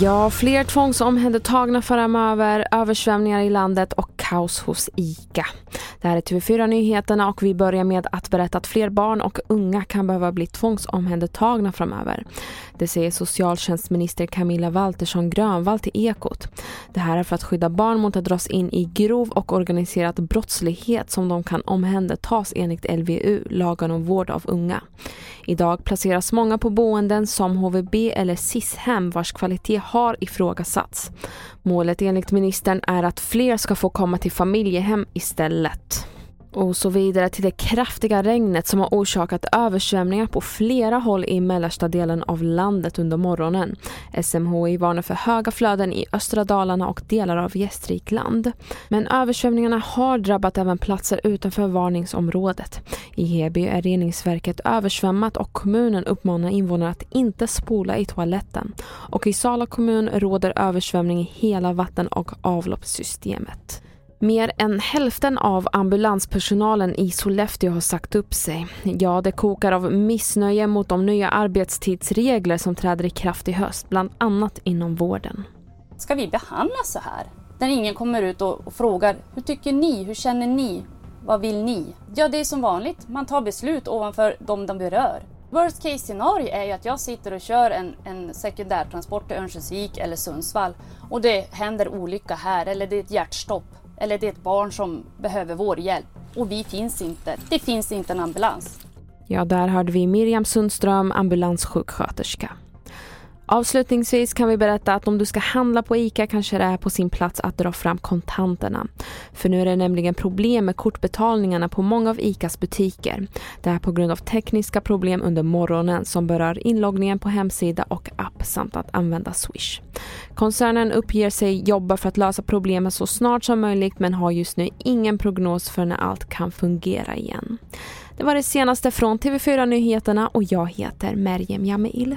Ja, fler tvångsomhändertagna framöver, översvämningar i landet och kaos hos ICA. Det här är TV4 Nyheterna och vi börjar med att berätta att fler barn och unga kan behöva bli tvångsomhändertagna framöver. Det säger socialtjänstminister Camilla Waltersson Grönvall till Ekot. Det här är för att skydda barn mot att dras in i grov och organiserad brottslighet som de kan omhändertas enligt LVU, lagen om vård av unga. Idag placeras många på boenden som HVB eller SIS-hem vars kvalitet har ifrågasatts. Målet enligt ministern är att fler ska få komma till familjehem istället. Och så vidare till det kraftiga regnet som har orsakat översvämningar på flera håll i mellersta delen av landet under morgonen. SMHI varnar för höga flöden i östra Dalarna och delar av Gästrikland. Men översvämningarna har drabbat även platser utanför varningsområdet. I Heby är reningsverket översvämmat och kommunen uppmanar invånarna att inte spola i toaletten. Och i Sala kommun råder översvämning i hela vatten och avloppssystemet. Mer än hälften av ambulanspersonalen i Sollefteå har sagt upp sig. Ja, det kokar av missnöje mot de nya arbetstidsregler som träder i kraft i höst, bland annat inom vården. Ska vi behandlas så här? När ingen kommer ut och, frågar, hur tycker ni? Hur känner ni? Vad vill ni? Ja, det är som vanligt. Man tar beslut ovanför de de berör. Worst case scenario är ju att jag sitter och kör en, en sekundärtransport till Örnsköldsvik eller Sundsvall och det händer olycka här eller det är ett hjärtstopp eller det är ett barn som behöver vår hjälp och vi finns inte. Det finns inte en ambulans. Ja, där hörde vi Miriam Sundström, ambulanssjuksköterska. Avslutningsvis kan vi berätta att om du ska handla på ICA kanske det är på sin plats att dra fram kontanterna. För nu är det nämligen problem med kortbetalningarna på många av ICAs butiker. Det är på grund av tekniska problem under morgonen som berör inloggningen på hemsida och app samt att använda Swish. Koncernen uppger sig jobba för att lösa problemen så snart som möjligt men har just nu ingen prognos för när allt kan fungera igen. Det var det senaste från TV4 Nyheterna och jag heter Merjem Jamil.